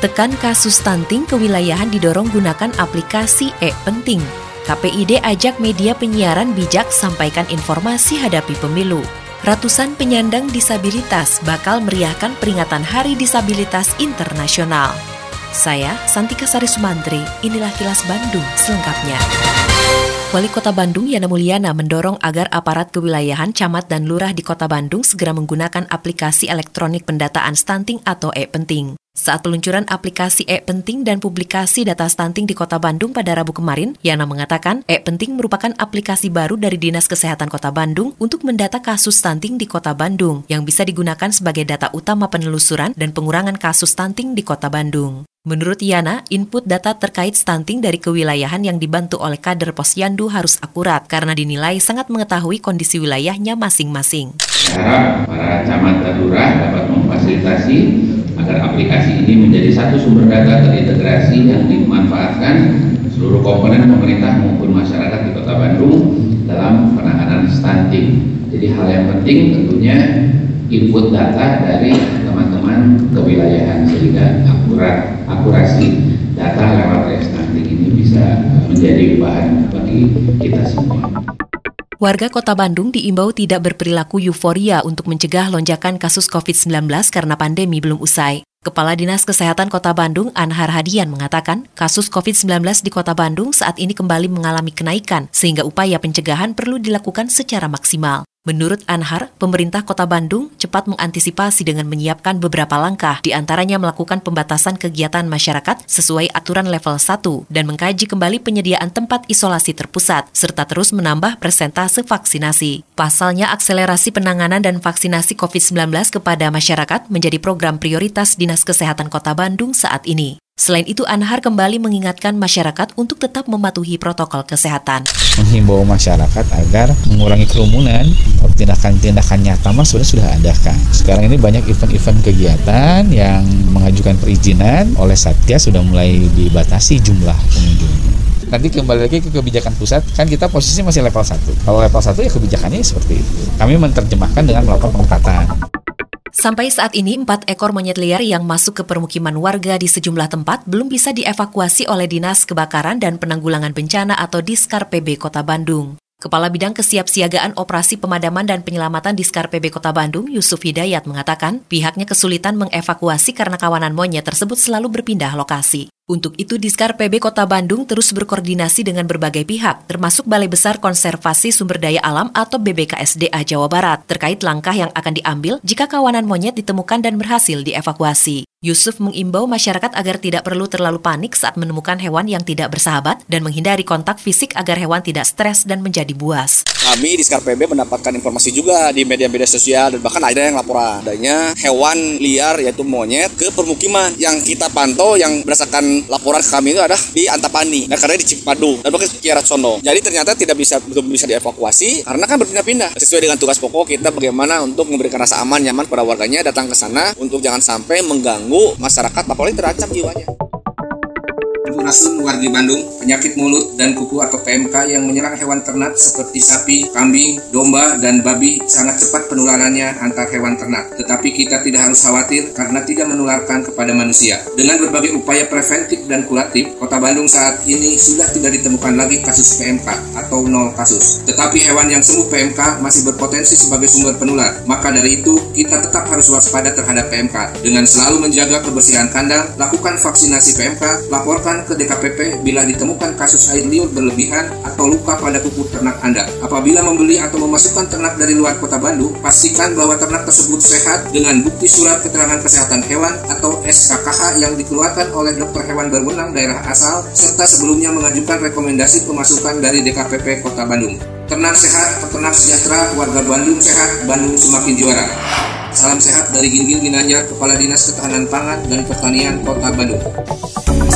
Tekan kasus stunting kewilayahan didorong gunakan aplikasi e-penting. KPID ajak media penyiaran bijak sampaikan informasi hadapi pemilu. Ratusan penyandang disabilitas bakal meriahkan peringatan Hari Disabilitas Internasional. Saya, Santika Sari Sumantri, inilah kilas Bandung selengkapnya. Wali Kota Bandung Yana Mulyana mendorong agar aparat kewilayahan, camat, dan lurah di Kota Bandung segera menggunakan aplikasi elektronik pendataan stunting atau e-penting. Saat peluncuran aplikasi e-penting dan publikasi data stunting di Kota Bandung pada Rabu kemarin, Yana mengatakan e-penting merupakan aplikasi baru dari Dinas Kesehatan Kota Bandung untuk mendata kasus stunting di Kota Bandung yang bisa digunakan sebagai data utama penelusuran dan pengurangan kasus stunting di Kota Bandung. Menurut Yana, input data terkait stunting dari kewilayahan yang dibantu oleh kader posyandu harus akurat karena dinilai sangat mengetahui kondisi wilayahnya masing-masing. Para camat dan dapat memfasilitasi agar aplikasi ini menjadi satu sumber data terintegrasi yang dimanfaatkan seluruh komponen pemerintah maupun masyarakat di Kota Bandung dalam penanganan stunting. Jadi hal yang penting tentunya input data dari teman-teman kewilayahan sehingga akurat akurasi data lewat stunting ini bisa menjadi bahan bagi kita semua. Warga Kota Bandung diimbau tidak berperilaku euforia untuk mencegah lonjakan kasus COVID-19 karena pandemi belum usai. Kepala Dinas Kesehatan Kota Bandung, Anhar Hadian, mengatakan kasus COVID-19 di Kota Bandung saat ini kembali mengalami kenaikan, sehingga upaya pencegahan perlu dilakukan secara maksimal. Menurut Anhar, pemerintah kota Bandung cepat mengantisipasi dengan menyiapkan beberapa langkah, di antaranya melakukan pembatasan kegiatan masyarakat sesuai aturan level 1 dan mengkaji kembali penyediaan tempat isolasi terpusat, serta terus menambah persentase vaksinasi. Pasalnya, akselerasi penanganan dan vaksinasi COVID-19 kepada masyarakat menjadi program prioritas Dinas Kesehatan Kota Bandung saat ini. Selain itu, Anhar kembali mengingatkan masyarakat untuk tetap mematuhi protokol kesehatan. Menghimbau masyarakat agar mengurangi kerumunan, tindakan-tindakan nyata mas sudah sudah ada kan. Sekarang ini banyak event-event kegiatan yang mengajukan perizinan oleh Satgas sudah mulai dibatasi jumlah pengunjungnya nanti kembali lagi ke kebijakan pusat kan kita posisi masih level 1 kalau level 1 ya kebijakannya seperti itu kami menerjemahkan dengan melakukan pengetatan Sampai saat ini, empat ekor monyet liar yang masuk ke permukiman warga di sejumlah tempat belum bisa dievakuasi oleh Dinas Kebakaran dan Penanggulangan Bencana atau Diskar PB Kota Bandung. Kepala Bidang Kesiapsiagaan Operasi Pemadaman dan Penyelamatan Diskar PB Kota Bandung, Yusuf Hidayat mengatakan pihaknya kesulitan mengevakuasi karena kawanan monyet tersebut selalu berpindah lokasi. Untuk itu, Diskar PB Kota Bandung terus berkoordinasi dengan berbagai pihak, termasuk Balai Besar Konservasi Sumber Daya Alam atau BBKSDA Jawa Barat, terkait langkah yang akan diambil jika kawanan monyet ditemukan dan berhasil dievakuasi. Yusuf mengimbau masyarakat agar tidak perlu terlalu panik saat menemukan hewan yang tidak bersahabat dan menghindari kontak fisik agar hewan tidak stres dan menjadi buas. Kami di Skar PB mendapatkan informasi juga di media-media sosial dan bahkan ada yang laporan adanya hewan liar yaitu monyet ke permukiman yang kita pantau yang berdasarkan laporan kami itu ada di Antapani, nah karena di Cipadu dan bahkan Kiara Sono. Jadi ternyata tidak bisa belum bisa dievakuasi karena kan berpindah-pindah. Sesuai dengan tugas pokok kita bagaimana untuk memberikan rasa aman nyaman pada warganya datang ke sana untuk jangan sampai mengganggu masyarakat apalagi terancam jiwanya. Rasun wargi Bandung, penyakit mulut dan kuku atau PMK yang menyerang hewan ternak seperti sapi, kambing, domba, dan babi sangat cepat penularannya antar hewan ternak. Tetapi kita tidak harus khawatir karena tidak menularkan kepada manusia. Dengan berbagai upaya preventif dan kuratif, kota Bandung saat ini sudah tidak ditemukan lagi kasus PMK atau nol kasus. Tetapi hewan yang sembuh PMK masih berpotensi sebagai sumber penular. Maka dari itu, kita tetap harus waspada terhadap PMK. Dengan selalu menjaga kebersihan kandang, lakukan vaksinasi PMK, laporkan ke DKPP bila ditemukan kasus air liur berlebihan atau luka pada kuku ternak Anda. Apabila membeli atau memasukkan ternak dari luar kota Bandung, pastikan bahwa ternak tersebut sehat dengan bukti surat keterangan kesehatan hewan atau SKKH yang dikeluarkan oleh dokter hewan berwenang daerah asal serta sebelumnya mengajukan rekomendasi pemasukan dari DKPP Kota Bandung. Ternak sehat, peternak sejahtera, warga Bandung sehat, Bandung semakin juara. Salam sehat dari Ginggil Ginanjar, Kepala Dinas Ketahanan Pangan dan Pertanian Kota Bandung.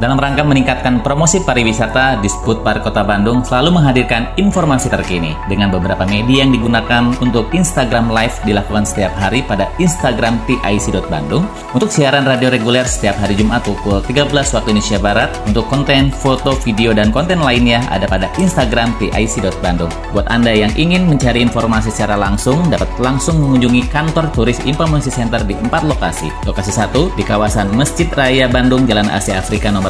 Dalam rangka meningkatkan promosi pariwisata, Disput Par Kota Bandung selalu menghadirkan informasi terkini dengan beberapa media yang digunakan untuk Instagram Live dilakukan setiap hari pada Instagram TIC.Bandung untuk siaran radio reguler setiap hari Jumat pukul 13 waktu Indonesia Barat untuk konten, foto, video, dan konten lainnya ada pada Instagram TIC.Bandung. Buat Anda yang ingin mencari informasi secara langsung, dapat langsung mengunjungi kantor turis Informasi Center di empat lokasi. Lokasi satu di kawasan Masjid Raya Bandung, Jalan Asia Afrika nomor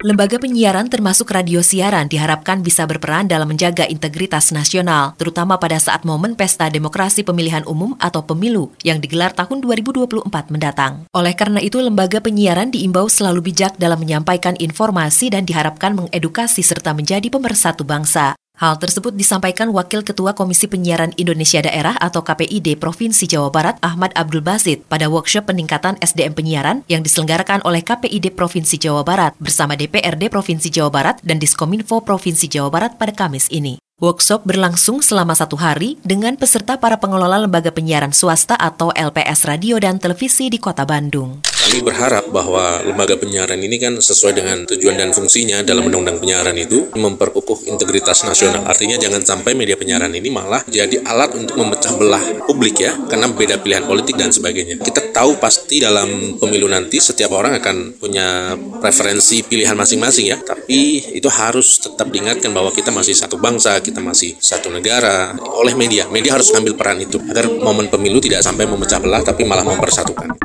Lembaga penyiaran termasuk radio siaran diharapkan bisa berperan dalam menjaga integritas nasional, terutama pada saat momen pesta demokrasi pemilihan umum atau pemilu yang digelar tahun 2024 mendatang. Oleh karena itu, lembaga penyiaran diimbau selalu bijak dalam menyampaikan informasi dan diharapkan mengedukasi serta menjadi pemersatu bangsa. Hal tersebut disampaikan Wakil Ketua Komisi Penyiaran Indonesia Daerah atau KPID Provinsi Jawa Barat Ahmad Abdul Basit pada workshop peningkatan SDM penyiaran yang diselenggarakan oleh KPID Provinsi Jawa Barat bersama DPRD Provinsi Jawa Barat dan Diskominfo Provinsi Jawa Barat pada Kamis ini. Workshop berlangsung selama satu hari dengan peserta para pengelola lembaga penyiaran swasta atau LPS Radio dan Televisi di Kota Bandung. Kami berharap bahwa lembaga penyiaran ini kan sesuai dengan tujuan dan fungsinya dalam undang-undang penyiaran itu memperkukuh integritas nasional. Artinya jangan sampai media penyiaran ini malah jadi alat untuk memecah belah publik ya, karena beda pilihan politik dan sebagainya. Kita tahu pasti dalam pemilu nanti setiap orang akan punya preferensi pilihan masing-masing ya, tapi itu harus tetap diingatkan bahwa kita masih satu bangsa, kita masih satu negara oleh media. Media harus mengambil peran itu agar momen pemilu tidak sampai memecah belah tapi malah mempersatukan.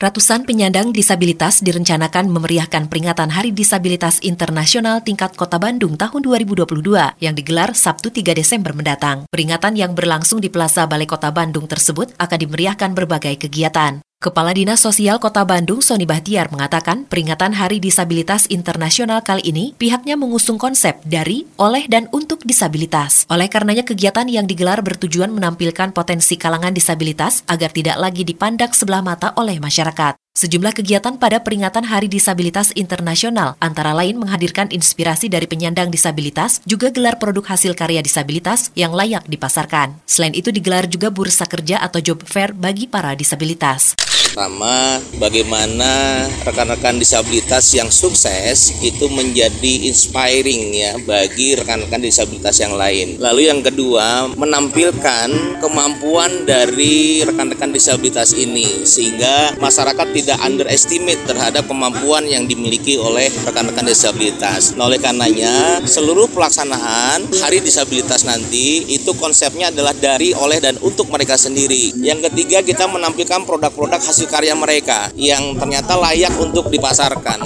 Ratusan penyandang disabilitas direncanakan memeriahkan peringatan Hari Disabilitas Internasional tingkat Kota Bandung tahun 2022 yang digelar Sabtu 3 Desember mendatang. Peringatan yang berlangsung di Plaza Balai Kota Bandung tersebut akan dimeriahkan berbagai kegiatan. Kepala Dinas Sosial Kota Bandung, Sony Bahtiar, mengatakan peringatan Hari Disabilitas Internasional kali ini pihaknya mengusung konsep dari, oleh, dan untuk disabilitas. Oleh karenanya kegiatan yang digelar bertujuan menampilkan potensi kalangan disabilitas agar tidak lagi dipandang sebelah mata oleh masyarakat. Sejumlah kegiatan pada peringatan Hari Disabilitas Internasional antara lain menghadirkan inspirasi dari penyandang disabilitas, juga gelar produk hasil karya disabilitas yang layak dipasarkan. Selain itu digelar juga bursa kerja atau job fair bagi para disabilitas. Pertama, bagaimana rekan-rekan disabilitas yang sukses itu menjadi inspiring ya bagi rekan-rekan disabilitas yang lain. Lalu yang kedua, menampilkan kemampuan dari rekan-rekan disabilitas ini sehingga masyarakat tidak underestimate terhadap kemampuan yang dimiliki oleh rekan-rekan disabilitas. Nah, oleh karenanya, seluruh pelaksanaan Hari Disabilitas nanti itu konsepnya adalah dari, oleh, dan untuk mereka sendiri. Yang ketiga, kita menampilkan produk-produk hasil karya mereka yang ternyata layak untuk dipasarkan.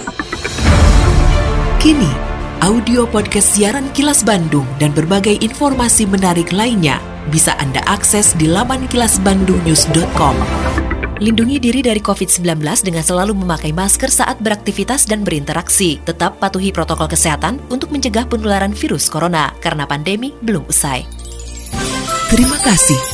Kini, audio podcast siaran Kilas Bandung dan berbagai informasi menarik lainnya bisa Anda akses di laman kilasbandungnews.com. Lindungi diri dari COVID-19 dengan selalu memakai masker saat beraktivitas dan berinteraksi. Tetap patuhi protokol kesehatan untuk mencegah penularan virus corona karena pandemi belum usai. Terima kasih